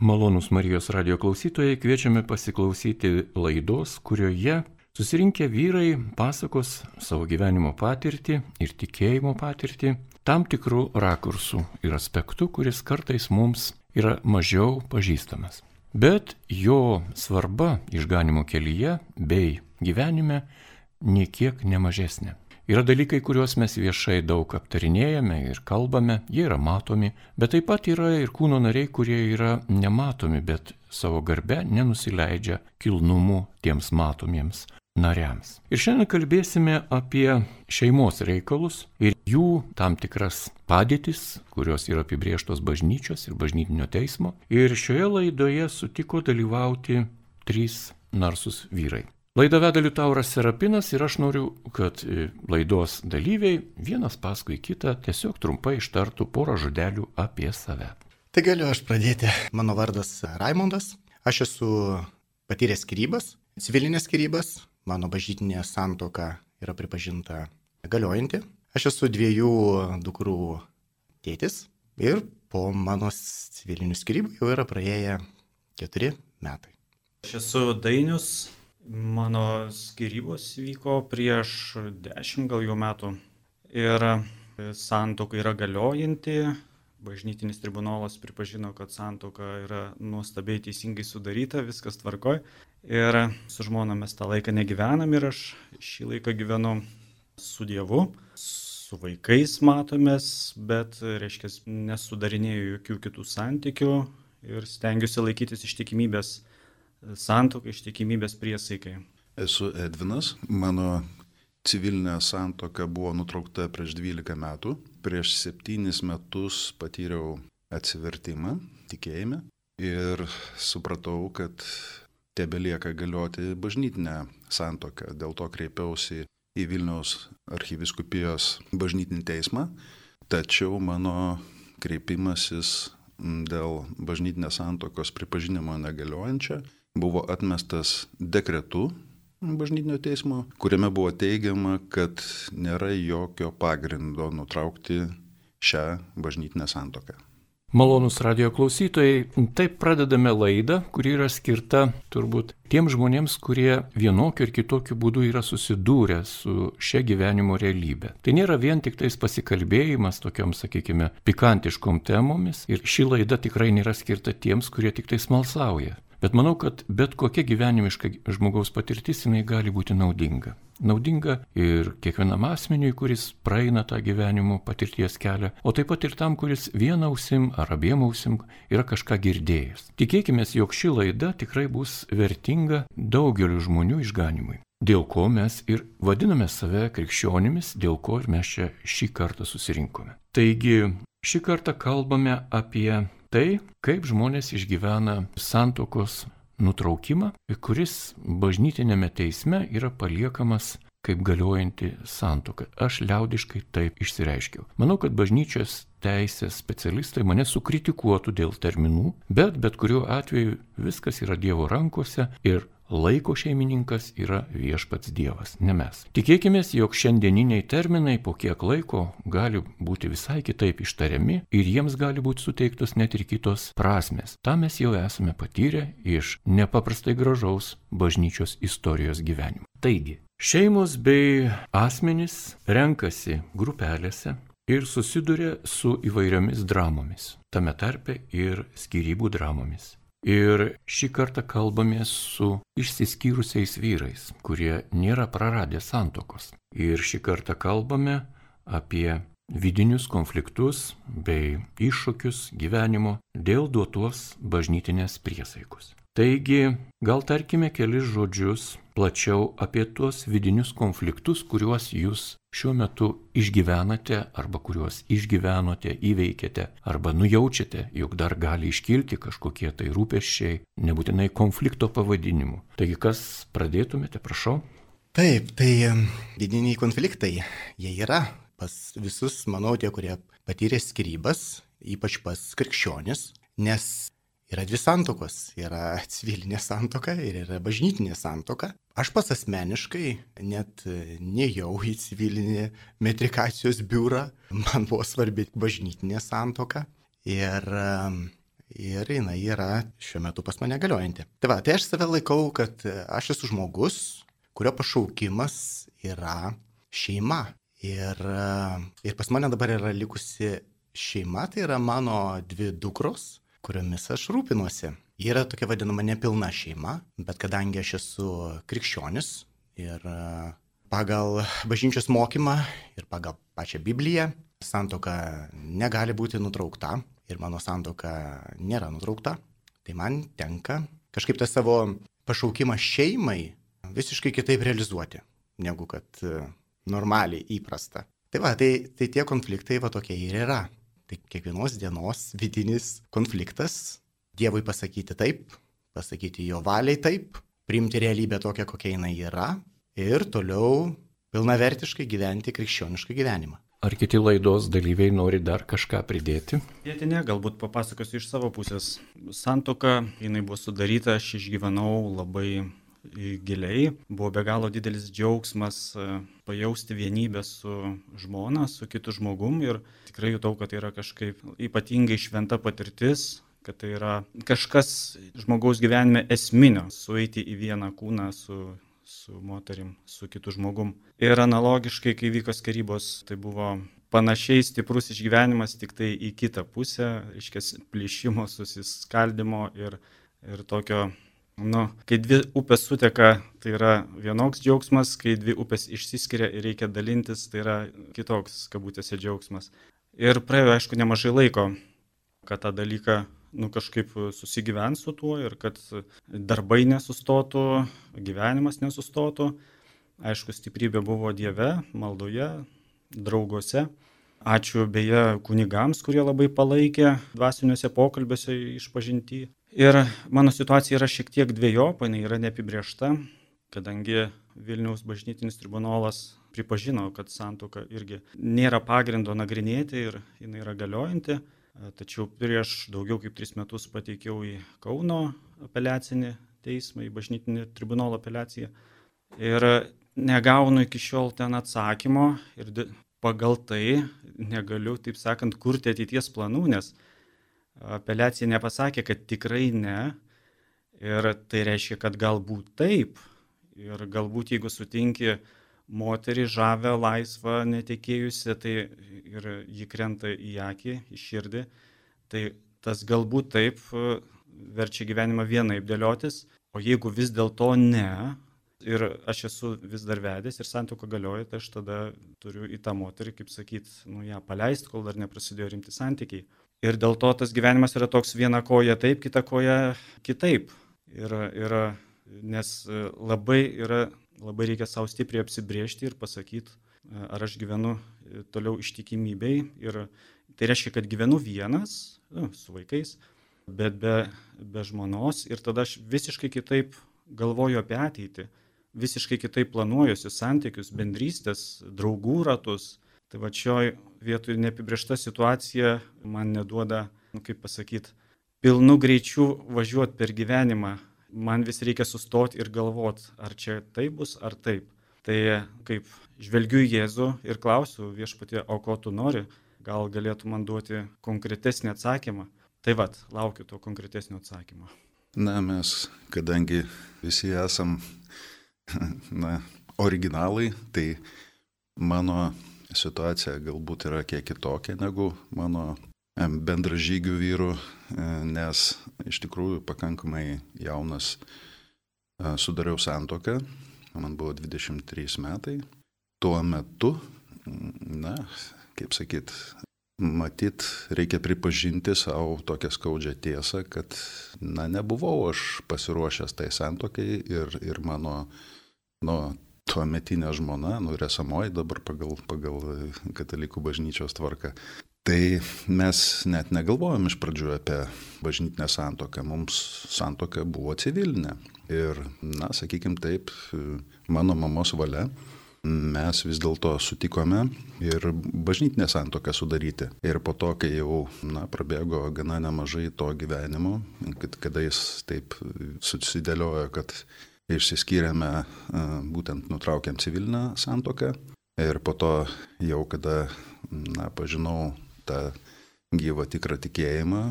Malonus Marijos radio klausytojai kviečiame pasiklausyti laidos, kurioje susirinkę vyrai pasakos savo gyvenimo patirtį ir tikėjimo patirtį tam tikrų rakursų ir aspektų, kuris kartais mums yra mažiau pažįstamas. Bet jo svarba išganimo kelyje bei gyvenime niekiek nemažesnė. Yra dalykai, kuriuos mes viešai daug aptarinėjame ir kalbame, jie yra matomi, bet taip pat yra ir kūno nariai, kurie yra nematomi, bet savo garbe nenusileidžia kilnumu tiems matomiems nariams. Ir šiandien kalbėsime apie šeimos reikalus ir jų tam tikras padėtis, kurios yra apibrieštos bažnyčios ir bažnytinio teismo. Ir šioje laidoje sutiko dalyvauti trys narsus vyrai. Laidą veda Liutauras Serapinas ir aš noriu, kad e, laidos dalyviai vienas paskui kitą tiesiog trumpai ištartų porą žodelių apie save. Tai galiu aš pradėti. Mano vardas Raimondas. Aš esu patyręs skirybas, civilinės skirybas. Mano bažnytinė santoka yra pripažinta galiojanti. Aš esu dviejų dukrų tėtis ir po mano civilinių skirybų jau yra praėję keturi metai. Aš esu Dainius, Mano skirybos vyko prieš dešimt gal jau metų. Ir santoka yra galiojanti. Bažnytinis tribunolas pripažino, kad santoka yra nuostabiai teisingai sudaryta, viskas tvarkoj. Ir su žmona mes tą laiką negyvenam ir aš šį laiką gyvenu su Dievu, su vaikais matomės, bet, reiškia, nesudarinėjau jokių kitų santykių ir stengiuosi laikytis ištikimybės santokai, ištikimybės priesaikai. Esu Edvinas, mano civilinė santoka buvo nutraukta prieš 12 metų. Prieš 7 metus patyriau atsivertimą tikėjime ir supratau, kad tebelieka galioti bažnytinę santoką. Dėl to kreipiausi į Vilniaus archyviskupijos bažnytinį teismą, tačiau mano kreipimasis dėl bažnytinės santokos pripažinimo negaliojančia buvo atmestas dekretu bažnytinio teismo, kuriame buvo teigiama, kad nėra jokio pagrindo nutraukti šią bažnytinę santoką. Malonus radio klausytojai, taip pradedame laidą, kuri yra skirta turbūt tiem žmonėms, kurie vienokiu ir kitokiu būdu yra susidūrę su šia gyvenimo realybė. Tai nėra vien tik tais pasikalbėjimas tokiam, sakykime, pikantiškom temomis ir ši laida tikrai nėra skirta tiems, kurie tik tai smalsauja. Bet manau, kad bet kokia gyvenimiška žmogaus patirtis jinai gali būti naudinga. Naudinga ir kiekvienam asmeniui, kuris praeina tą gyvenimo patirties kelią, o taip pat ir tam, kuris vieną ausim ar abiem ausim yra kažką girdėjęs. Tikėkime, jog ši laida tikrai bus vertinga daugeliu žmonių išganimui. Dėl ko mes ir vadiname save krikščionimis, dėl ko ir mes čia šį kartą susirinkome. Taigi, šį kartą kalbame apie tai, kaip žmonės išgyvena santokos nutraukimą, kuris bažnytinėme teisme yra paliekamas kaip galiojanti santoka. Aš liaudiškai taip išsireiškiau. Manau, kad bažnyčios teisės specialistai mane sukritikuotų dėl terminų, bet bet kuriuo atveju viskas yra Dievo rankose ir laiko šeimininkas yra viešpats Dievas, ne mes. Tikėkime, jog šiandieniniai terminai po kiek laiko gali būti visai kitaip ištariami ir jiems gali būti suteiktos net ir kitos prasmes. Ta mes jau esame patyrę iš nepaprastai gražaus bažnyčios istorijos gyvenimo. Taigi, šeimos bei asmenys renkasi grupelėse ir susiduria su įvairiomis dramomis, tame tarpe ir skirybų dramomis. Ir šį kartą kalbamės su išsiskyrusiais vyrais, kurie nėra praradę santokos. Ir šį kartą kalbame apie vidinius konfliktus bei iššūkius gyvenimo dėl duotos bažnytinės priesaikos. Taigi, gal tarkime kelis žodžius plačiau apie tuos vidinius konfliktus, kuriuos jūs šiuo metu išgyvenate arba kuriuos išgyvenote, įveikėte arba nujaučiate, jog dar gali iškilti kažkokie tai rūpeščiai, nebūtinai konflikto pavadinimu. Taigi kas pradėtumėte, prašau? Taip, tai vidiniai konfliktai, jie yra pas visus, manau, tie, kurie patyrė skirybas, ypač pas krikščionis, nes yra dvi santokos. Yra civilinė santoka ir yra bažnytinė santoka. Aš pats asmeniškai net nejau į civilinį metrikacijos biurą. Man buvo svarbi bažnytinė santoka. Ir um, ir jinai yra šiuo metu pas mane galiojanti. Tai va, tai aš save laikau, kad aš esu žmogus, kurio pašaukimas yra šeima. Ir, ir pas mane dabar yra likusi šeima, tai yra mano dvi dukros, kuriomis aš rūpinuosi. Yra tokia vadinama nepilna šeima, bet kadangi aš esu krikščionis ir pagal bažnyčios mokymą ir pagal pačią Bibliją santoka negali būti nutraukta ir mano santoka nėra nutraukta, tai man tenka kažkaip tą savo pašaukimą šeimai visiškai kitaip realizuoti, negu kad e, normaliai įprasta. Tai va, tai, tai tie konfliktai va tokie ir yra. Tai kiekvienos dienos vidinis konfliktas - Dievui pasakyti taip, pasakyti jo valiai taip, priimti realybę tokią, kokia jinai yra ir toliau pilnavertiškai gyventi krikščionišką gyvenimą. Ar kiti laidos dalyviai nori dar kažką pridėti? Jėtinė, galbūt papasakosiu iš savo pusės. Santoka, jinai buvo sudaryta, aš išgyvenau labai giliai, buvo be galo didelis džiaugsmas e, pajausti vienybę su žmona, su kitu žmogum ir tikrai jutau, kad tai yra kažkaip ypatingai šventa patirtis, kad tai yra kažkas žmogaus gyvenime esminio, sueiti į vieną kūną su su moterim, su kitu žmogum. Ir analogiškai, kai vyko skirybos, tai buvo panašiai stiprus išgyvenimas, tik tai į kitą pusę, reiškia, plyšimo, susiskaldimo ir, ir tokio, nu, kai dvi upės suteka, tai yra vienoks džiaugsmas, kai dvi upės išsiskiria ir reikia dalintis, tai yra kitoks, kabutėse, džiaugsmas. Ir praėjo, aišku, nemažai laiko, kad tą dalyką nu, kažkaip susigyvent su tuo ir kad darbai nesustotų, gyvenimas nesustotų. Aišku, stiprybė buvo Dieve, maldoje, drauguose. Ačiū beje kunigams, kurie labai palaikė dvasiniuose pokalbiuose išpažinti. Ir mano situacija yra šiek tiek dviejopa, jinai yra neapibriešta, kadangi Vilniaus bažnytinis tribunolas pripažino, kad santoka irgi nėra pagrindo nagrinėti ir jinai yra galiojanti. Tačiau prieš daugiau kaip tris metus pateikiau į Kauno apeliacinį teismą, į bažnytinį tribunolo apeliaciją. Ir negaunu iki šiol ten atsakymo ir pagal tai negaliu, taip sakant, kurti ateities planų, nes apeliacija nepasakė, kad tikrai ne. Ir tai reiškia, kad galbūt taip. Ir galbūt jeigu sutinki moterį žavę, laisvą, netekėjusią, tai ir ji krenta į akį, į širdį, tai tas galbūt taip e, verčia gyvenimą vienaip dėliotis, o jeigu vis dėlto ne, ir aš esu vis dar vedęs ir santuoka galioja, tai aš tada turiu į tą moterį, kaip sakyt, nu ją paleisti, kol dar neprasidėjo rimti santykiai. Ir dėl to tas gyvenimas yra toks viena koja taip, kita koja kitaip. Ir, ir, nes labai yra labai reikia savo stipriai apsibriežti ir pasakyti, ar aš gyvenu e, toliau ištikimybei. Ir tai reiškia, kad gyvenu vienas, nu, su vaikais, bet be, be žmonos. Ir tada aš visiškai kitaip galvoju apie ateitį, visiškai kitaip planuojuosi santykius, bendrystės, draugų ratus. Tai va šioj vietoj neapibriešta situacija man neduoda, nu, kaip pasakyti, pilnu greičiu važiuoti per gyvenimą man vis reikia sustoti ir galvoti, ar čia taip bus, ar taip. Tai kaip žvelgiu į Jėzų ir klausiu viešpatie, o ko tu nori, gal galėtų man duoti konkretesnį atsakymą. Tai vad, laukiu to konkretesnio atsakymo. Na, mes, kadangi visi esam, na, originalai, tai mano situacija galbūt yra kiek kitokia negu mano bendražygių vyrų, e, nes iš tikrųjų pakankamai jaunas e, sudariau santoką, man buvo 23 metai. Tuo metu, na, kaip sakyt, matyt, reikia pripažinti savo tokią skaudžią tiesą, kad, na, nebuvau aš pasiruošęs tai santokai ir, ir mano, nu, tuo metinė žmona, nu, resamoji dabar pagal, pagal katalikų bažnyčios tvarką, Tai mes net negalvojom iš pradžių apie bažnytinę santoką, mums santoka buvo civilinė. Ir, na, sakykim taip, mano mamos valia mes vis dėlto sutikome ir bažnytinę santoką sudaryti. Ir po to, kai jau, na, prabėgo gana nemažai to gyvenimo, kad, kada jis taip susidėliojo, kad išsiskyrėme, būtent nutraukėm civilinę santoką. Ir po to jau, kada, na, pažinau tą gyvą tikrą tikėjimą,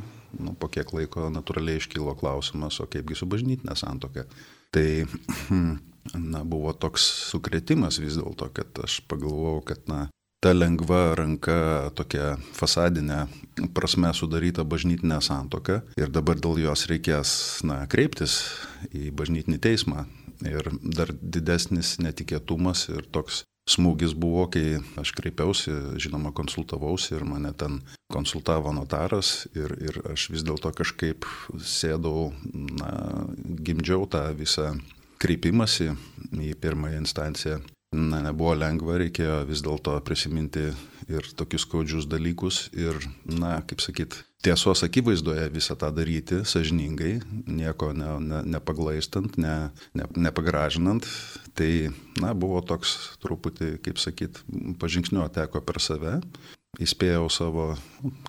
nu, po kiek laiko natūraliai iškilo klausimas, o kaipgi su bažnytinė santoka. Tai na, buvo toks sukretimas vis dėlto, kad aš pagalvojau, kad na, ta lengva ranka, tokia fasadinė prasme sudaryta bažnytinė santoka ir dabar dėl jos reikės na, kreiptis į bažnytinį teismą. Ir dar didesnis netikėtumas ir toks smūgis buvo, kai aš kreipiausi, žinoma, konsultavausi ir mane ten konsultavo notaras. Ir, ir aš vis dėlto kažkaip sėdau, na, gimdžiau tą visą kreipimąsi į pirmąją instanciją na, nebuvo lengva, reikėjo vis dėlto prisiminti ir tokius skaudžius dalykus ir, na, kaip sakyt, tiesos akivaizdoje visą tą daryti sažiningai, nieko ne, ne, nepaglaistant, ne, ne, nepagražinant. Tai, na, buvo toks truputį, kaip sakyt, pažingsniuo teko per save įspėjau savo,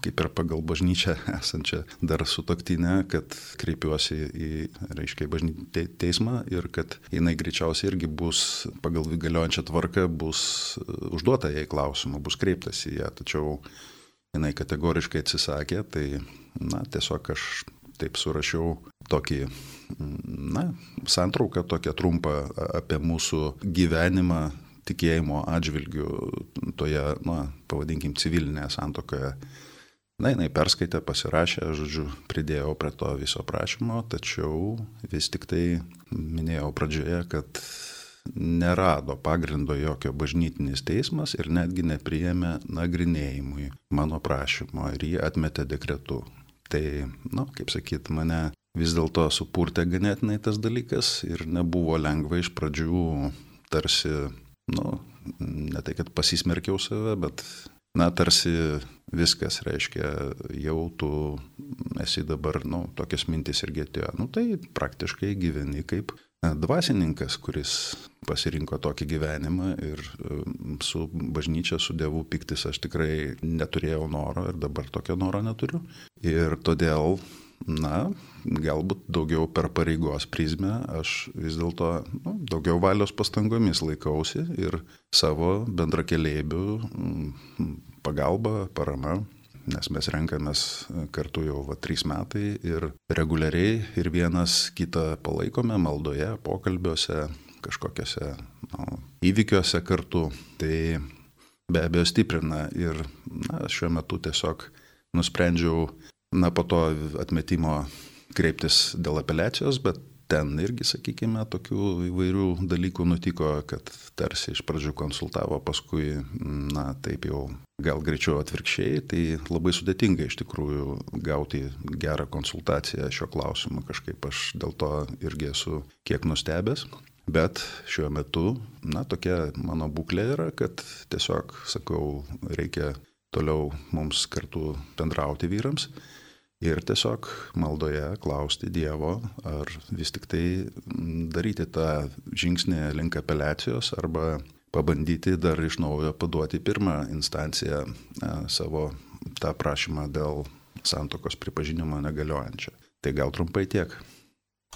kaip ir pagal bažnyčią esančią dar sutoktinę, kad kreipiuosi į, reiškia, bažnyčią teismą ir kad jinai greičiausiai irgi bus, pagal galiojančią tvarką, bus e, užduota jai klausimų, bus kreiptas į ją. Tačiau jinai kategoriškai atsisakė, tai, na, tiesiog aš taip surašiau tokį, na, santrauką, tokią trumpą apie mūsų gyvenimą tikėjimo atžvilgių toje, na, pavadinkim, civilinėje santokoje. Na, jinai perskaitė, pasirašė, žodžiu, pridėjau prie to viso prašymo, tačiau vis tik tai minėjau pradžioje, kad nerado pagrindo jokio bažnytinis teismas ir netgi nepriėmė nagrinėjimui mano prašymo ir jį atmetė dekretu. Tai, na, kaip sakyt, mane vis dėlto supurtė ganėtinai tas dalykas ir nebuvo lengva iš pradžių tarsi nu, ne tai, kad pasismerkiau save, bet, na, tarsi viskas reiškia, jau tu esi dabar, nu, tokias mintis irgi atėjo. Nu, tai praktiškai gyveni kaip dvasininkas, kuris pasirinko tokį gyvenimą ir su bažnyčia, su Dievu piktis aš tikrai neturėjau noro ir dabar tokio noro neturiu. Ir todėl na, galbūt daugiau per pareigos prizmę aš vis dėlto nu, daugiau valios pastangomis laikausi ir savo bendrakeleibių mm, pagalba, parama, nes mes renkamės kartu jau va, trys metai ir reguliariai ir vienas kitą palaikome maldoje, pokalbiuose, kažkokiuose nu, įvykiuose kartu. Tai be abejo stiprina ir na, šiuo metu tiesiog nusprendžiau na po to atmetimo kreiptis dėl apeliacijos, bet ten irgi, sakykime, tokių įvairių dalykų nutiko, kad tarsi iš pradžių konsultavo, paskui, na, taip jau gal greičiau atvirkščiai, tai labai sudėtinga iš tikrųjų gauti gerą konsultaciją šio klausimu, kažkaip aš dėl to irgi esu kiek nustebęs. Bet šiuo metu, na, tokia mano būklė yra, kad tiesiog, sakau, reikia toliau mums kartu bendrauti vyrams ir tiesiog maldoje klausti Dievo, ar vis tik tai daryti tą žingsnį link apeliacijos arba pabandyti dar iš naujo paduoti pirmą instanciją savo tą prašymą dėl santokos pripažinimo negaliojančią. Tai gal trumpai tiek.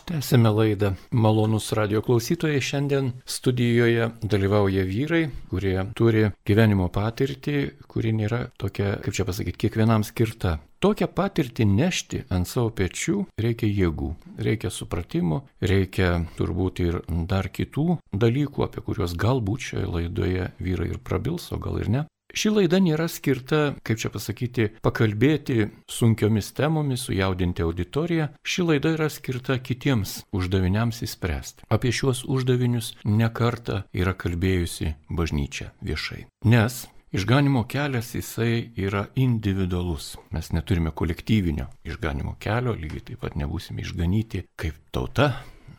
Tęsime laidą. Malonus radio klausytojai šiandien studijoje dalyvauja vyrai, kurie turi gyvenimo patirtį, kuri nėra tokia, kaip čia pasakyti, kiekvienam skirta. Tokią patirtį nešti ant savo pečių reikia jėgų, reikia supratimo, reikia turbūt ir dar kitų dalykų, apie kuriuos galbūt šioje laidoje vyrai ir prabils, o gal ir ne. Ši laida nėra skirta, kaip čia pasakyti, pakalbėti sunkiomis temomis, sujaudinti auditoriją. Ši laida yra skirta kitiems uždaviniams įspręsti. Apie šiuos uždavinius nekarta yra kalbėjusi bažnyčia viešai. Nes Išganimo kelias jisai yra individualus. Mes neturime kolektyvinio išganimo kelio, lygiai taip pat nebūsime išganyti kaip tauta,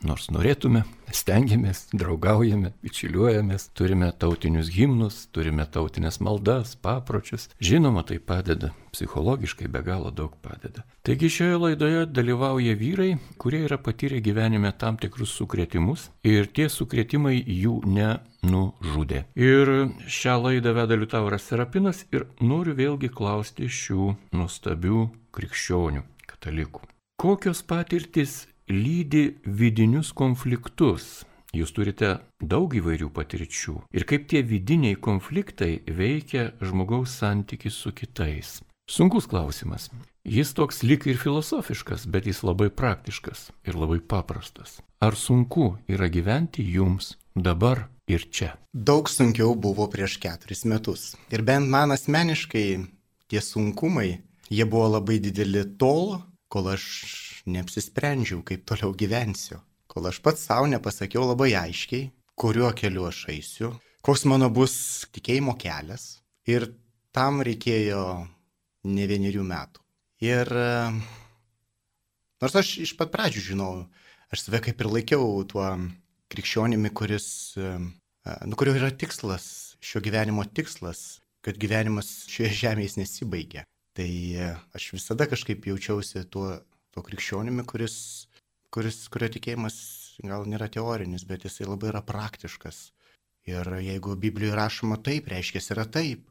nors norėtume, stengiamės, draugaujame, bičiuliuojamės, turime tautinius himnus, turime tautinės maldas, papročius. Žinoma, tai padeda, psichologiškai be galo daug padeda. Taigi šioje laidoje dalyvauja vyrai, kurie yra patyrę gyvenime tam tikrus sukretimus ir tie sukretimai jų nenužudė. Ir šią laidą veda Liutauras Serapinas ir noriu vėlgi klausti šių nuostabių krikščionių, katalikų. Kokios patirtis lydi vidinius konfliktus. Jūs turite daug įvairių patirčių. Ir kaip tie vidiniai konfliktai veikia žmogaus santykius su kitais. Sunkus klausimas. Jis toks lik ir filosofiškas, bet jis labai praktiškas ir labai paprastas. Ar sunku yra gyventi jums dabar ir čia? Daug sunkiau buvo prieš keturis metus. Ir bent man asmeniškai tie sunkumai, jie buvo labai dideli tol, kol aš neapsisprendžiau, kaip toliau gyvensiu. Kol aš pats savo nepasakiau labai aiškiai, kuriuo keliu aš eisiu, koks mano bus tikėjimo kelias. Ir tam reikėjo ne vienerių metų. Ir nors aš iš pat pradžių žinau, aš save kaip ir laikiau tuo krikščionimi, kuris, nu, kurio yra tikslas, šio gyvenimo tikslas, kad gyvenimas šioje žemėje nesibaigia. Tai aš visada kažkaip jaučiausi tuo, tuo krikščionimi, kuris, kuris, kurio tikėjimas gal nėra teorinis, bet jisai labai yra praktiškas. Ir jeigu Biblijoje rašoma taip, reiškia, yra taip.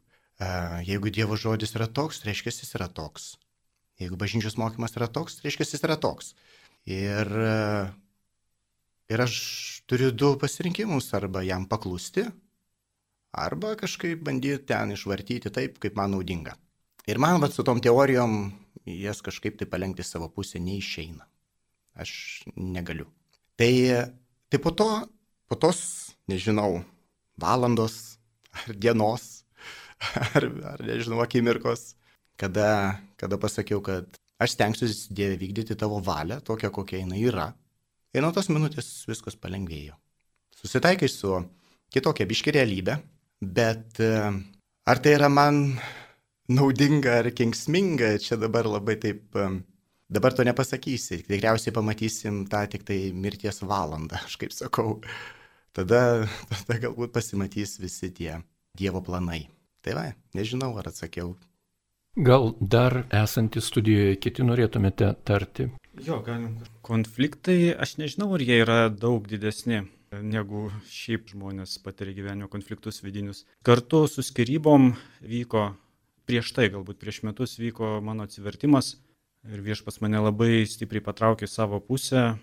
Jeigu Dievo žodis yra toks, reiškia, jis yra toks. Jeigu bažnyčios mokymas yra toks, reiškia jis yra toks. Ir, ir aš turiu du pasirinkimus - arba jam paklusti, arba kažkaip bandyti ten išvartyti taip, kaip man naudinga. Ir man vat, su tom teorijom jas kažkaip tai palengti savo pusę neišeina. Aš negaliu. Tai, tai po to, po tos, nežinau, valandos ar dienos, ar, ar nežinau, akimirkos, kada, kada pasakiau, kad aš stengsiuosi Dieve vykdyti tavo valią, tokią, kokia jinai yra. Ir nuo tos minutės viskas palengvėjo. Susitaikai su kitokia biški realybė, bet e, ar tai yra man naudinga ar kengsminga, čia dabar labai taip, dabar to nepasakysi. Tikriausiai pamatysim tą tik tai mirties valandą, aš kaip sakau. Tada, tada galbūt pasimatys visi tie Dievo planai. Tai va, nežinau, ar atsakiau Gal dar esantys studijoje kiti norėtumėte tarti? Jo, galim. Konfliktai, aš nežinau, ar jie yra daug didesni negu šiaip žmonės patiria gyvenimo konfliktus vidinius. Kartu su skirybom vyko, prieš tai galbūt prieš metus vyko mano atsivertimas ir viešpas mane labai stipriai patraukė savo pusę,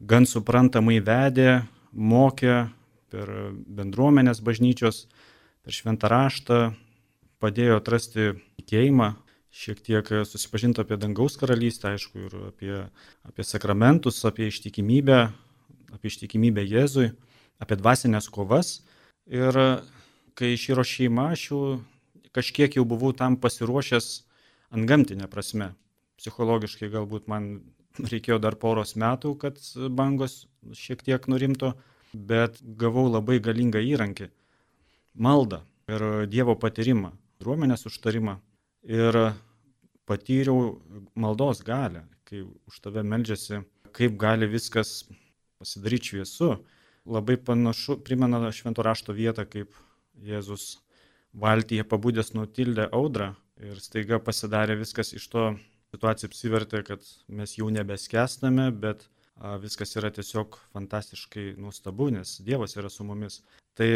gan suprantamai vedė, mokė per bendruomenės bažnyčios, per šventą raštą, padėjo atrasti tikėjimą, šiek tiek susipažinti apie dangaus karalystę, aišku, ir apie, apie sakramentus, apie ištikimybę, apie ištikimybę Jėzui, apie dvasinės kovas. Ir kai išyro šeima, aš jau kažkiek jau buvau tam pasiruošęs ant gamtinę prasme. Psichologiškai galbūt man reikėjo dar poros metų, kad bangos šiek tiek nurimto, bet gavau labai galingą įrankį - maldą ir Dievo patyrimą bendruomenės užtarimą ir patyriau maldos galę, kai už tave meldžiasi, kaip gali viskas pasidaryti šviesu. Labai panašu, primena švento rašto vietą, kaip Jėzus valtyje pabudęs nutildė audrą ir staiga pasidarė viskas iš to situacija apsivertė, kad mes jau nebeskestame, bet viskas yra tiesiog fantastiškai nuostabu, nes Dievas yra su mumis. Tai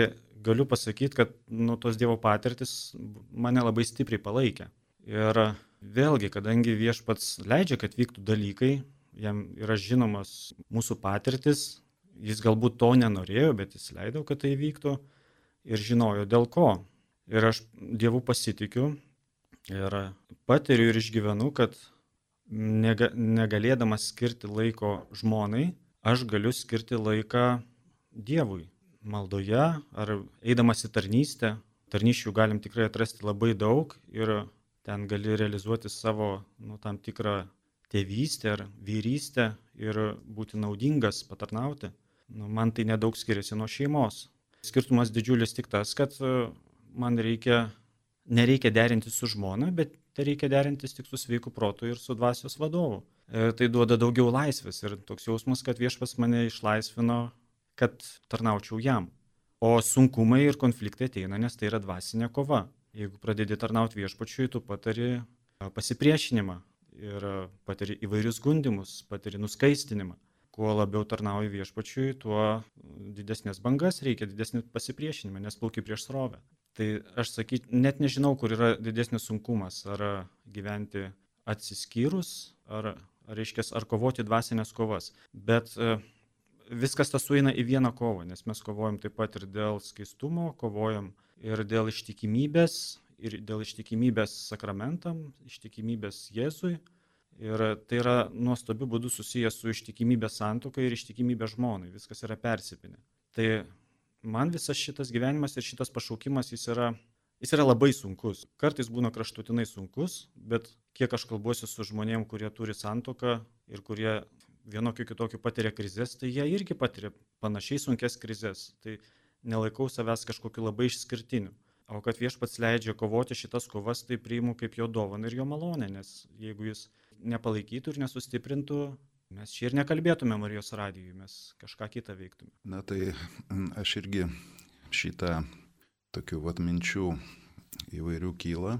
galiu pasakyti, kad nu, tos Dievo patirtis mane labai stipriai palaikė. Ir vėlgi, kadangi viešpats leidžia, kad vyktų dalykai, jam yra žinomas mūsų patirtis, jis galbūt to nenorėjo, bet jis leido, kad tai vyktų ir žinojo dėl ko. Ir aš Dievu pasitikiu ir patiriu ir išgyvenu, kad nega, negalėdamas skirti laiko žmonai, aš galiu skirti laiką Dievui. Maldoje ar eidamas į tarnystę, tarnyščių galim tikrai atrasti labai daug ir ten gali realizuoti savo nu, tam tikrą tėvystę ar vyrystę ir būti naudingas, patarnauti. Nu, man tai nedaug skiriasi nuo šeimos. Skirtumas didžiulis tik tas, kad man reikia, nereikia derinti su žmona, bet reikia derintis tik su sveiku protu ir su dvasios vadovu. Ir tai duoda daugiau laisvės ir toks jausmas, kad viešpas mane išlaisvino, kad tarnaučiau jam. O sunkumai ir konfliktai ateina, nes tai yra dvasinė kova. Jeigu pradedi tarnauti viešpačiui, tu patari pasipriešinimą ir patiri įvairius gundimus, patiri nuskaistinimą. Kuo labiau tarnauji viešpačiui, tuo didesnės bangas reikia, didesnį pasipriešinimą, nes plauki prieš srovę. Tai aš sakyt, net nežinau, kur yra didesnis sunkumas. Ar gyventi atsiskyrus, ar, reiškės, ar kovoti dvasinės kovas. Bet e, viskas tas sueina į vieną kovą, nes mes kovojam taip pat ir dėl skaistumo, kovojam ir dėl ištikimybės, ir dėl ištikimybės sakramentam, ištikimybės Jėzui, Ir tai yra nuostabiu būdu susijęs su ištikimybė santokai ir ištikimybė žmonai. Viskas yra persipinę. Tai man visas šitas gyvenimas ir šitas pašaukimas jis yra, jis yra labai sunkus. Kartais būna kraštutinai sunkus, bet kiek aš kalbuosiu su žmonėm, kurie turi santoką ir kurie vienokiu kitokiu patiria krizės, tai jie irgi patiria panašiai sunkes krizės. Tai nelaikau savęs kažkokiu labai išskirtiniu. O kad viešpats leidžia kovoti šitas kovas, tai priimu kaip jo dovaną ir jo malonę, nes jeigu jis nepalaikytų ir nesustiprintų, mes čia ir nekalbėtume Marijos radijui, mes kažką kitą veiktume. Na tai aš irgi šitą tokių vat minčių įvairių kyla.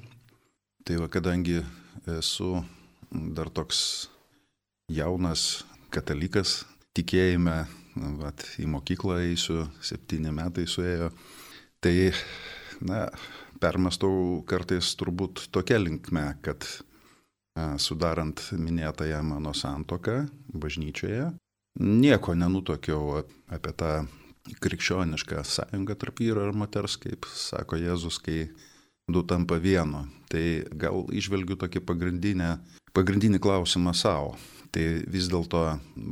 Tai va, kadangi esu dar toks jaunas katalikas, tikėjime, vat, į mokyklą eisiu, septyni metai suėjo, tai na, permastau kartais turbūt tokia linkme, kad sudarant minėtąją mano santoką bažnyčioje, nieko nenutokiau apie tą krikščionišką sąjungą tarp vyro ir moters, kaip sako Jėzus, kai du tampa vienu. Tai gal išvelgiu tokį pagrindinį klausimą savo. Tai vis dėlto,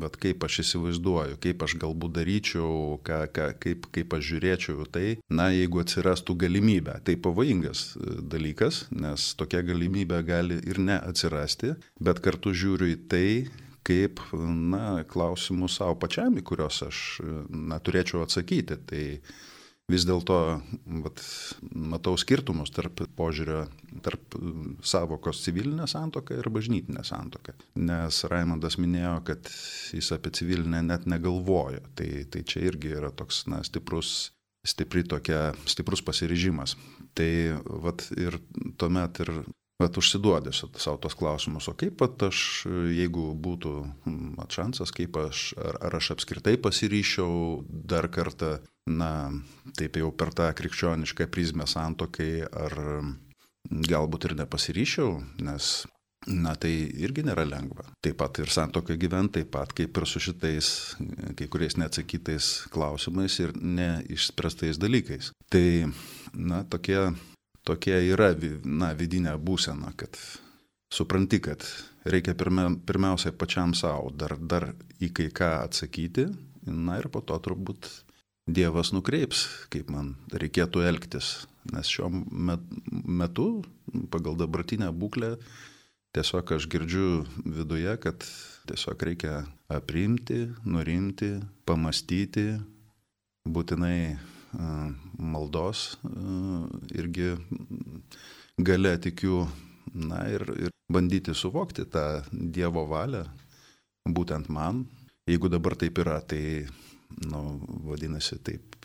bet kaip aš įsivaizduoju, kaip aš galbūt daryčiau, ką, ką, kaip, kaip aš žiūrėčiau tai, na, jeigu atsirastų galimybė. Tai pavojingas e, dalykas, nes tokia galimybė gali ir neatsirasti, bet kartu žiūriu į tai, kaip, na, klausimus savo pačiam, į kuriuos aš, na, turėčiau atsakyti. Tai vis dėlto matau skirtumus tarp požiūrio, tarp savokos civilinė santoka ir bažnytinė santoka. Nes Raimondas minėjo, kad jis apie civilinę net negalvojo. Tai, tai čia irgi yra toks na, stiprus, stipri tokia, stiprus pasiryžimas. Tai vat, ir tuomet ir Bet užsiduodė savo tos klausimus, o kaip pat aš, jeigu būtų atšansas, kaip aš, ar, ar aš apskritai pasiryšiau dar kartą na, taip jau per tą krikščionišką prizmę santokai, ar galbūt ir nepasiryšiau, nes, na, tai irgi nėra lengva. Taip pat ir santokai gyventi, taip pat kaip ir su šitais, kai kuriais neatsakytais klausimais ir neišspręstais dalykais. Tai, na, tokie, tokie yra, na, vidinė būsena, kad supranti, kad reikia pirmia, pirmiausia pačiam savo dar, dar į kai ką atsakyti, na ir po to turbūt Dievas nukreips, kaip man reikėtų elgtis. Nes šiuo metu, pagal dabartinę būklę, tiesiog aš girdžiu viduje, kad tiesiog reikia aprimti, nurimti, pamastyti, būtinai maldos irgi gale tikiu, na ir, ir bandyti suvokti tą Dievo valią, būtent man. Jeigu dabar taip yra, tai nu, vadinasi, taip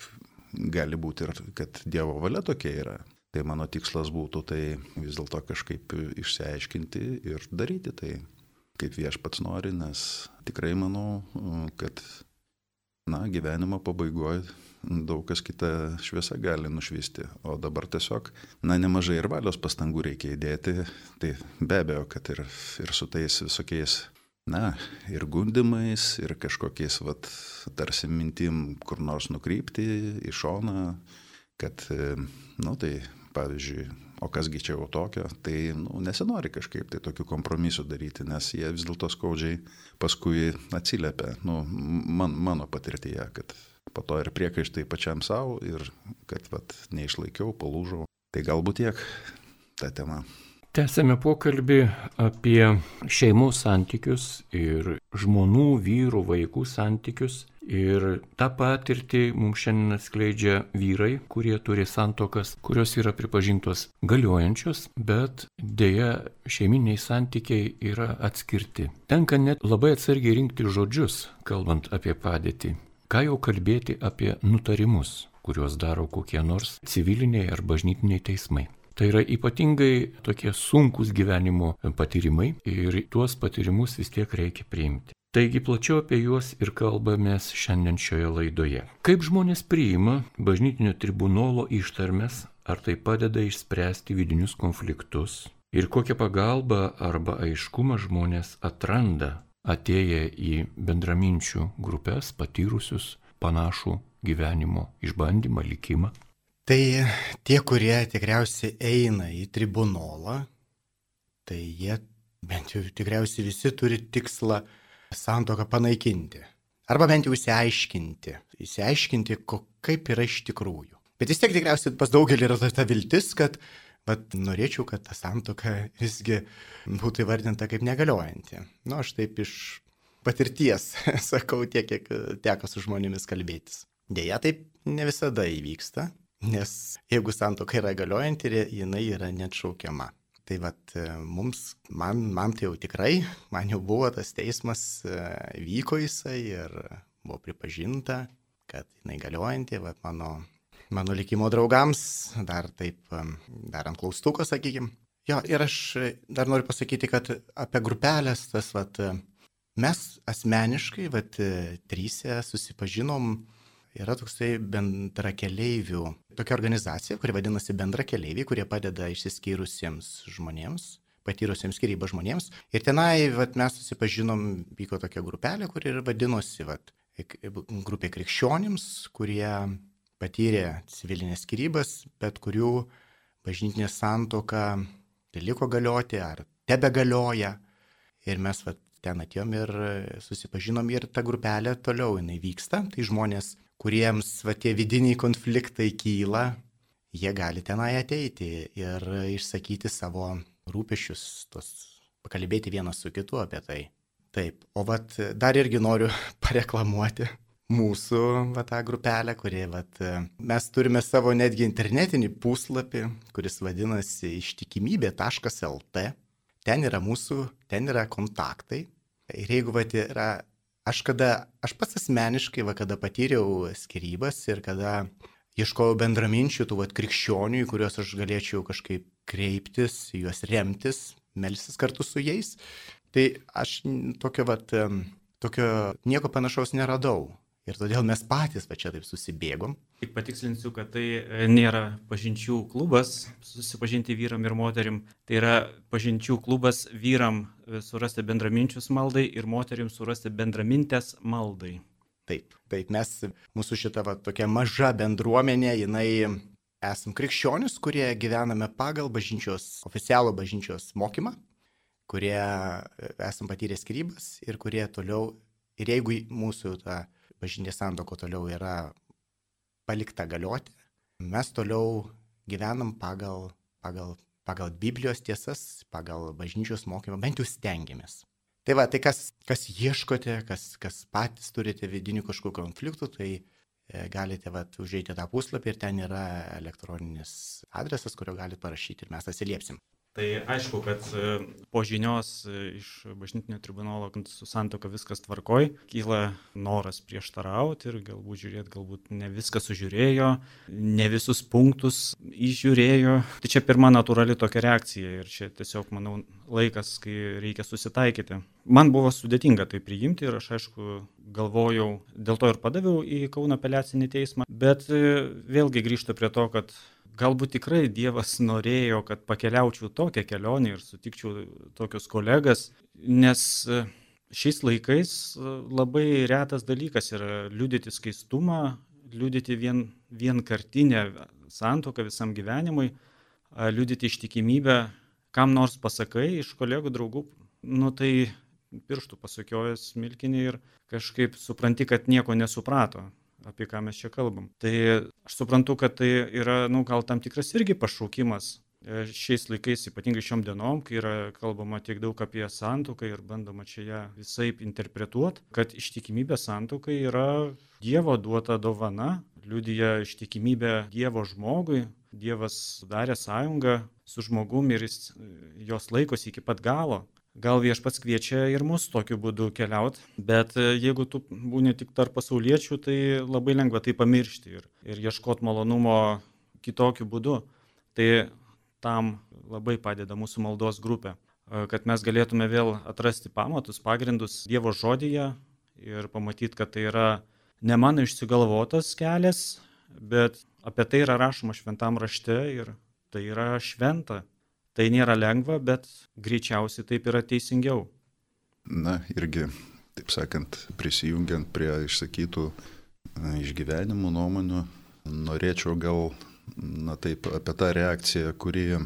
gali būti ir, kad Dievo valia tokia yra. Tai mano tikslas būtų tai vis dėlto kažkaip išsiaiškinti ir daryti tai, kaip viešpats nori, nes tikrai manau, kad, na, gyvenimo pabaigoje daug kas kita šviesa gali nušvisti, o dabar tiesiog, na, nemažai ir valios pastangų reikia įdėti, tai be abejo, kad ir, ir su tais visokiais na, ir gundimais, ir kažkokiais, vat, tarsi mintim kur nors nukrypti į šoną, kad, nu, tai, pavyzdžiui, o kasgi čia jau tokio, tai, nu, nesinori kažkaip tai tokių kompromisų daryti, nes jie vis dėlto skaudžiai paskui atsiliepia, nu, man, mano patirtyje, kad po to ir priekaištai pačiam savo ir kad, vat, neišlaikiau, palūžau. Tai galbūt tiek tą temą. Tęsėme pokalbį apie šeimų santykius ir žmonų, vyrų, vaikų santykius. Ir tą patirtį mums šiandien atskleidžia vyrai, kurie turi santokas, kurios yra pripažintos galiojančios, bet dėja šeiminiai santykiai yra atskirti. Tenka net labai atsargiai rinkti žodžius, kalbant apie padėtį. Ką jau kalbėti apie nutarimus, kuriuos daro kokie nors civiliniai ar bažnytiniai teismai. Tai yra ypatingai tokie sunkus gyvenimo patyrimai ir tuos patyrimus vis tiek reikia priimti. Taigi plačiau apie juos ir kalbamės šiandien šioje laidoje. Kaip žmonės priima bažnytinio tribunolo ištarmes, ar tai padeda išspręsti vidinius konfliktus ir kokią pagalbą arba aiškumą žmonės atranda atėję į bendraminčių grupės patyrusius panašų gyvenimo išbandymą, likimą. Tai tie, kurie tikriausiai eina į tribunolą, tai jie bent jau tikriausiai visi turi tikslą santoką panaikinti. Arba bent jau įsiaiškinti, įsiaiškinti, kaip yra iš tikrųjų. Bet vis tiek tikriausiai pas daugelį yra ta viltis, kad bet norėčiau, kad ta santoka visgi būtų įvardinta kaip negaliojanti. Na, nu, aš taip iš patirties sakau tiek, kiek teko su žmonėmis kalbėtis. Deja, taip ne visada įvyksta, nes jeigu santoka yra galiojanti, jinai yra neatšaukiama. Tai vad mums, man, man tai jau tikrai, man jau buvo tas teismas, e, vyko jisai ir buvo pripažinta, kad jinai galiojanti, vad mano, mano likimo draugams, dar taip, dar ant klaustuko, sakykime. Jo, ir aš dar noriu pasakyti, kad apie grupelės tas, vad, mes asmeniškai, vad, trysia susipažinom yra toksai bendrakeleivių, tokia organizacija, kuri vadinasi bendrakeleiviai, kurie padeda išsiskyrusiems žmonėms, patyrusiems skirybą žmonėms. Ir tenai vat, mes susipažinom, vyko tokia grupelė, kuri ir vadinosi vat, grupė krikščionims, kurie patyrė civilinės skirybas, bet kurių bažnytinė santoka liko galioti ar tebe galioja. Ir mes vat, ten atėjom ir susipažinom ir ta grupelė toliau jinai vyksta. Tai žmonės kuriems va, tie vidiniai konfliktai kyla, jie gali tenai ateiti ir išsakyti savo rūpešius, tos, pakalbėti vienas su kitu apie tai. Taip, o vat dar irgi noriu pareklamuoti mūsų va, tą grupelę, kurie vat, mes turime savo netgi internetinį puslapį, kuris vadinasi ištikimybė.lt. Ten yra mūsų, ten yra kontaktai. Ir jeigu vat, yra Aš kada, aš pats asmeniškai, va, kada patyriau skirybas ir kada ieškojau bendraminčių, tų vat, krikščionių, į kuriuos aš galėčiau kažkaip kreiptis, juos remtis, melsis kartu su jais, tai aš tokio, vat, tokio nieko panašaus neradau. Ir todėl mes patys va čia taip susibėgom. Tik patikslinsiu, kad tai e, nėra pažinčių klubas susipažinti vyram ir moterim. Tai yra pažinčių klubas vyram e, surasti bendraminčius maldai ir moterim surasti bendramintės maldai. Taip, taip, mes, mūsų šita va, tokia maža bendruomenė, jinai esam krikščionis, kurie gyvename pagal bažnyčios, oficialų bažnyčios mokymą, kurie e, esam patyrę skirybas ir kurie toliau, ir jeigu mūsų ta bažnytinė santoko toliau yra palikta galioti, mes toliau gyvenam pagal, pagal, pagal Biblijos tiesas, pagal bažnyčios mokymą, bent jau stengiamės. Tai va, tai kas, kas ieškote, kas, kas patys turite vidinių kažkokių konfliktų, tai e, galite vat, užeiti tą puslapį ir ten yra elektroninis adresas, kurio galite parašyti ir mes atsiliepsim. Tai aišku, kad e, po žinios e, iš bažnytinio tribunolo, kad su santoka viskas tvarkoj, kyla noras prieštarauti ir galbūt žiūrėti, galbūt ne viską sužiūrėjo, ne visus punktus įžiūrėjo. Tai čia pirma natūrali tokia reakcija ir čia tiesiog, manau, laikas, kai reikia susitaikyti. Man buvo sudėtinga tai priimti ir aš aišku galvojau, dėl to ir padaviau į Kauno apeliacinį teismą, bet e, vėlgi grįžta prie to, kad galbūt tikrai Dievas norėjo, kad pakeliaučiau tokią kelionę ir sutikčiau tokius kolegas, nes e, šiais laikais e, labai retas dalykas yra liudyti skaistumą, liudyti vien, vienkartinę santoką visam gyvenimui, liudyti ištikimybę, kam nors pasakai iš kolegų, draugų, nu tai pirštų pasukiojęs smilkinį ir kažkaip supranti, kad nieko nesuprato apie ką mes čia kalbam. Tai aš suprantu, kad tai yra, nu, gal tam tikras irgi pašaukimas e, šiais laikais, ypatingai šiom dienom, kai yra kalbama tiek daug apie santuoką ir bandoma čia ją visai interpretuoti, kad ištikimybė santuokai yra Dievo duota dovana, liudija ištikimybę Dievo žmogui, Dievas sudarė sąjungą su žmogumi ir jis jos laikosi iki pat galo. Gal viešpats kviečia ir mus tokiu būdu keliauti, bet e, jeigu tu būni tik tarp pasauliečių, tai labai lengva tai pamiršti ir, ir ieškoti malonumo kitokiu būdu. Tai tam labai padeda mūsų maldos grupė, e, kad mes galėtume vėl atrasti pamatus, pagrindus Dievo žodyje ir pamatyti, kad tai yra ne mano išsigalvotas kelias, bet apie tai yra rašoma šventam rašte ir tai yra šventa Tai nėra lengva, bet greičiausiai taip yra teisingiau. Na, irgi, taip sakant, prisijungiant prie išsakytų išgyvenimų nuomonių, norėčiau gal, na taip, apie tą reakciją, kuri,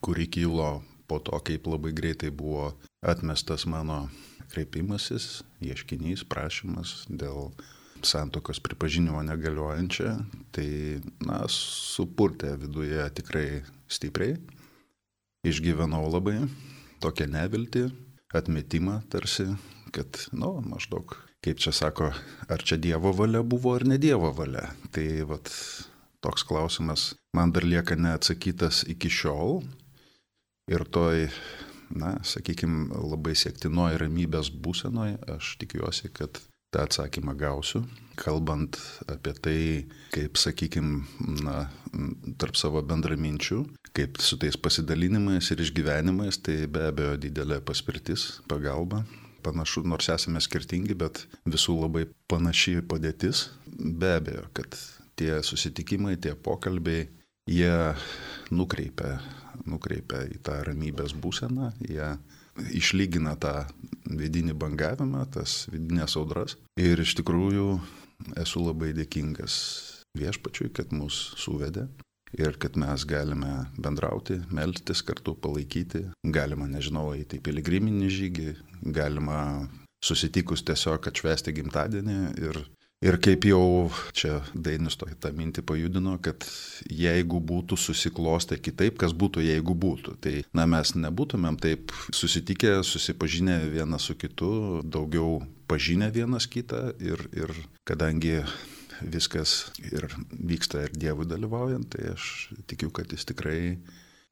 kuri kilo po to, kaip labai greitai buvo atmestas mano kreipimasis, ieškinys, prašymas dėl santokos pripažinimo negaliojančia, tai, na, supurtė viduje tikrai stipriai. Išgyvenau labai tokią neviltį, atmetimą tarsi, kad, nu, maždaug, kaip čia sako, ar čia Dievo valia buvo ar ne Dievo valia. Tai, vat, toks klausimas man dar lieka neatsakytas iki šiol. Ir toj, na, sakykime, labai siektinoji ramybės būsenoje aš tikiuosi, kad tą atsakymą gausiu, kalbant apie tai, kaip, sakykime, tarp savo bendraminčių, kaip su tais pasidalinimais ir išgyvenimais, tai be abejo didelė paspirtis, pagalba. Panašu, nors esame skirtingi, bet visų labai panaši padėtis. Be abejo, kad tie susitikimai, tie pokalbiai, jie nukreipia, nukreipia į tą ramybės būseną, jie išlygina tą vidinį bangavimą, tas vidinės audras. Ir iš tikrųjų esu labai dėkingas viešpačiui, kad mus suvedė ir kad mes galime bendrauti, melstis kartu, palaikyti. Galima, nežinau, eiti į piligriminį žygį, galima susitikus tiesiog atšvesti gimtadienį ir Ir kaip jau čia Dainis to tą mintį pajudino, kad jeigu būtų susiklostę kitaip, kas būtų, jeigu būtų, tai na, mes nebūtumėm taip susitikę, susipažinę vienas su kitu, daugiau pažinę vienas kitą ir, ir kadangi viskas ir vyksta ir Dievui dalyvaujant, tai aš tikiu, kad jis tikrai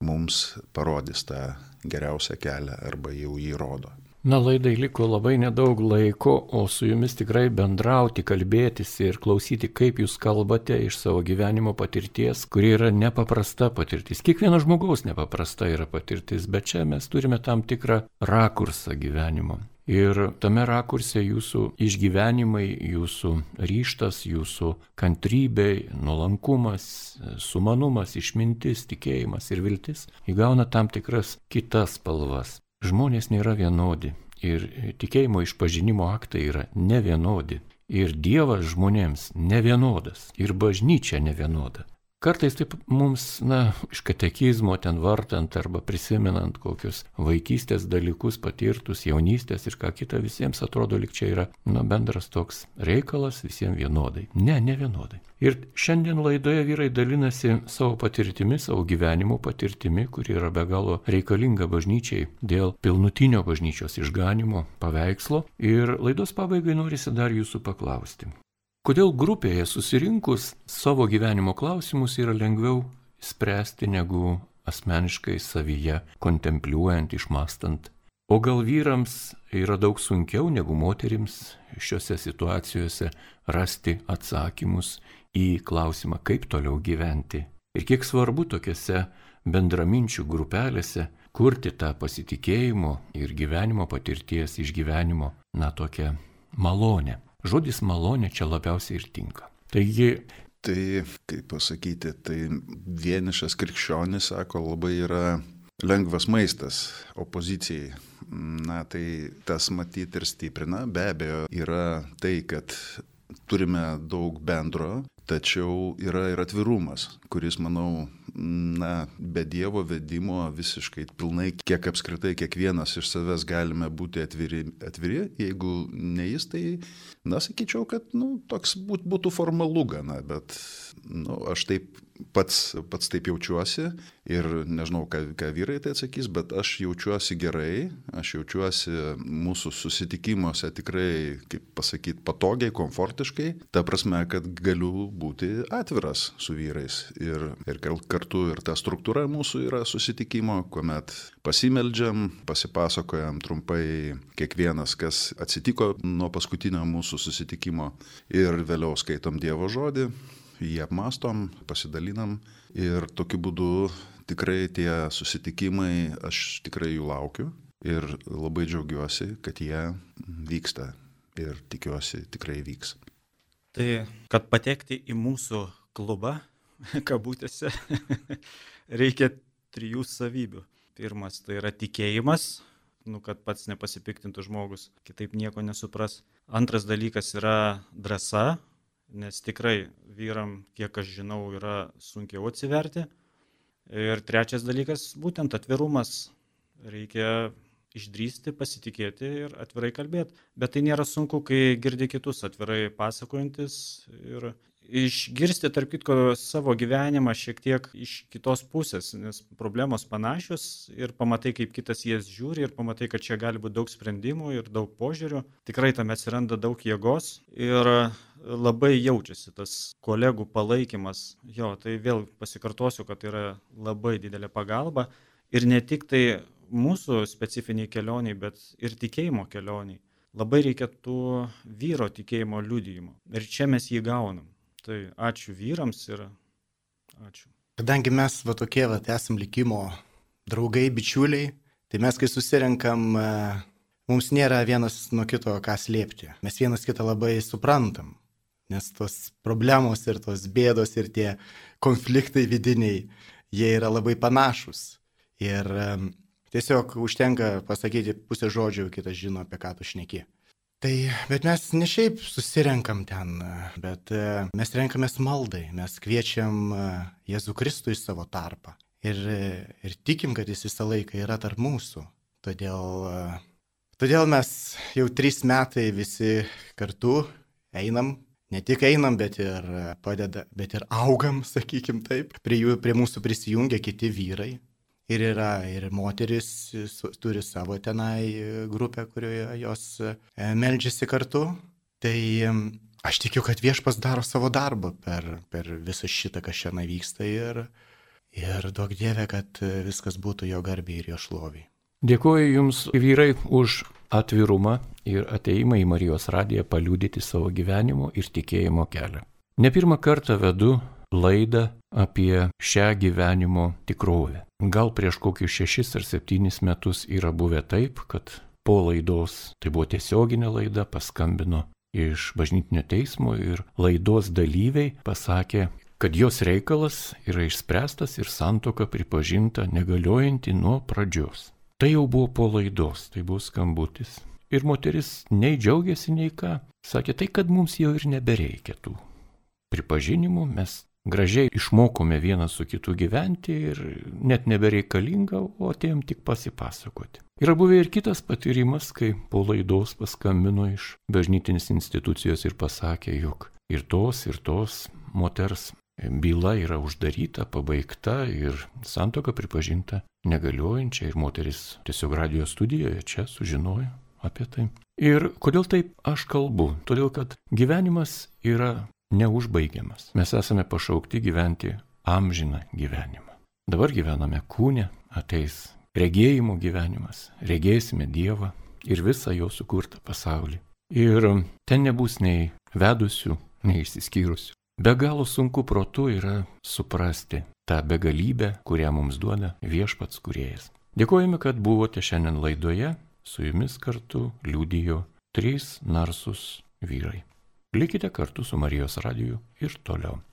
mums parodys tą geriausią kelią arba jau jį rodo. Na, laidai liko labai nedaug laiko, o su jumis tikrai bendrauti, kalbėtis ir klausyti, kaip jūs kalbate iš savo gyvenimo patirties, kuri yra nepaprasta patirtis. Kiekvieno žmogaus nepaprasta yra patirtis, bet čia mes turime tam tikrą rakursą gyvenimo. Ir tame rakurse jūsų išgyvenimai, jūsų ryštas, jūsų kantrybė, nuolankumas, sumanumas, išmintis, tikėjimas ir viltis įgauna tam tikras kitas spalvas. Žmonės nėra vienodi ir tikėjimo išpažinimo aktai yra nevienodi. Ir Dievas žmonėms nevienodas, ir bažnyčia nevienoda. Kartais taip mums, na, iš katekizmo ten vartant arba prisimenant kokius vaikystės dalykus patirtus, jaunystės ir ką kita, visiems atrodo, lik čia yra, na, bendras toks reikalas visiems vienodai. Ne, ne vienodai. Ir šiandien laidoje vyrai dalinasi savo patirtimi, savo gyvenimo patirtimi, kuri yra be galo reikalinga bažnyčiai dėl pilnutinio bažnyčios išganimo paveikslo. Ir laidos pabaigai norisi dar jūsų paklausti. Kodėl grupėje susirinkus savo gyvenimo klausimus yra lengviau spręsti negu asmeniškai savyje, kontempliuojant, išmastant. O gal vyrams yra daug sunkiau negu moterims šiuose situacijose rasti atsakymus į klausimą, kaip toliau gyventi. Ir kiek svarbu tokiuose bendraminčių grupelėse kurti tą pasitikėjimo ir gyvenimo patirties išgyvenimo, na, tokią malonę. Žodis malonė čia labiausiai ir tinka. Taigi. Tai, kaip pasakyti, tai vienišas krikščionis, sako, labai yra lengvas maistas opozicijai. Na, tai tas matyti ir stiprina. Be abejo, yra tai, kad turime daug bendro, tačiau yra ir atvirumas, kuris, manau, na, be Dievo vedimo visiškai pilnai, kiek apskritai kiekvienas iš savęs galime būti atviri, atviri. Jeigu ne jis, tai, na, sakyčiau, kad, nu, toks būt, būtų formalu gana, bet, nu, aš taip pats, pats taip jaučiuosi ir nežinau, ką, ką vyrai tai atsakys, bet aš jaučiuosi gerai, aš jaučiuosi mūsų susitikimuose tikrai, kaip pasakyti, patogiai, komfortiškai, ta prasme, kad galiu būti atviras su vyrais ir, ir kartu ir ta struktūra mūsų yra susitikimo, kuomet pasimeldžiam, pasipasakojam trumpai kiekvienas, kas atsitiko nuo paskutinio mūsų susitikimo ir vėliau skaitom Dievo žodį jį apmastom, pasidalinam ir tokiu būdu tikrai tie susitikimai, aš tikrai jų laukiu ir labai džiaugiuosi, kad jie vyksta ir tikiuosi tikrai vyks. Tai, kad patekti į mūsų klubą, kabutėse, reikia trijų savybių. Pirmas tai yra tikėjimas, nu, kad pats nepasipiktintų žmogus, kitaip nieko nesupras. Antras dalykas yra drąsa, nes tikrai vyram, kiek aš žinau, yra sunkiau atsiverti. Ir trečias dalykas - būtent atvirumas reikia išdrysti, pasitikėti ir atvirai kalbėti. Bet tai nėra sunku, kai girdi kitus atvirai pasakojantis ir išgirsti, tarp kitko, savo gyvenimą šiek tiek iš kitos pusės, nes problemos panašios ir pamatai, kaip kitas jas žiūri ir pamatai, kad čia gali būti daug sprendimų ir daug požiūrių. Tikrai tam atsiranda daug jėgos ir labai jaučiasi tas kolegų palaikymas. Jo, tai vėl pasikartosiu, kad tai yra labai didelė pagalba ir ne tik tai mūsų specifiniai kelioniai, bet ir tikėjimo kelioniai. Labai reikia tų vyro tikėjimo liudijimo. Ir čia mes jį gaunam. Tai ačiū vyrams ir ačiū. Kadangi mes va tokie va esam likimo draugai, bičiuliai, tai mes kai susirenkam, e, mums nėra vienas nuo kito ką slėpti. Mes vienas kitą labai suprantam, nes tos problemos ir tos bėdos ir tie konfliktai vidiniai, jie yra labai panašus. Ir e, tiesiog užtenka pasakyti pusę žodžių, kitas žino, apie ką tu šneki. Tai, bet mes ne šiaip susirenkam ten, bet e, mes renkamės maldai, mes kviečiam e, Jėzų Kristų į savo tarpą ir, e, ir tikim, kad jis visą laiką yra tarp mūsų. Todėl, todėl mes jau trys metai visi kartu einam, ne tik einam, bet ir padeda, bet ir augam, sakykim taip. Prie, jų, prie mūsų prisijungia kiti vyrai, ir yra ir moteris turi savo tenai e, grupę, kurioje jos e, meldžiasi kartu. Tai aš tikiu, kad viešpas daro savo darbą per, per visą šitą, kas šiandien vyksta ir, ir duok Dievę, kad e, viskas būtų jo garbiai ir jo šloviai. Dėkuoju Jums, vyrai, už atvirumą ir ateimą į Marijos radiją paliūdyti savo gyvenimo ir tikėjimo kelią. Ne pirmą kartą vedu laidą apie šią gyvenimo tikrovę. Gal prieš kokius šešis ar septynis metus yra buvę taip, kad po laidos, tai buvo tiesioginė laida, paskambino iš bažnytinio teismo ir laidos dalyviai pasakė, kad jos reikalas yra išspręstas ir santoka pripažinta negaliojanti nuo pradžios. Tai jau buvo po laidos, tai buvo skambutis. Ir moteris nei džiaugiasi, nei ką. Sakė, tai kad mums jau ir nebereikia tų pripažinimų, mes gražiai išmokome vienas su kitu gyventi ir net nebereikalinga, o atėjom tik pasipasakoti. Yra buvę ir kitas patyrimas, kai po laidos paskambino iš bažnytinės institucijos ir pasakė, jog ir tos, ir tos moters byla yra uždaryta, pabaigta ir santoka pripažinta negaliojančia ir moteris tiesiog radio studijoje čia sužinojo apie tai. Ir kodėl taip aš kalbu? Todėl, kad gyvenimas yra neužbaigiamas. Mes esame pašaukti gyventi amžiną gyvenimą. Dabar gyvename kūne, ateis regėjimo gyvenimas, regėsime Dievą ir visą jo sukurtą pasaulį. Ir ten nebus nei vedusių, nei išsiskyrusių. Be galo sunku protu yra suprasti tą begalybę, kurią mums duoda viešpats kuriejas. Dėkojame, kad buvote šiandien laidoje, su jumis kartu liudijo trys narsus vyrai. Likite kartu su Marijos radiju ir toliau.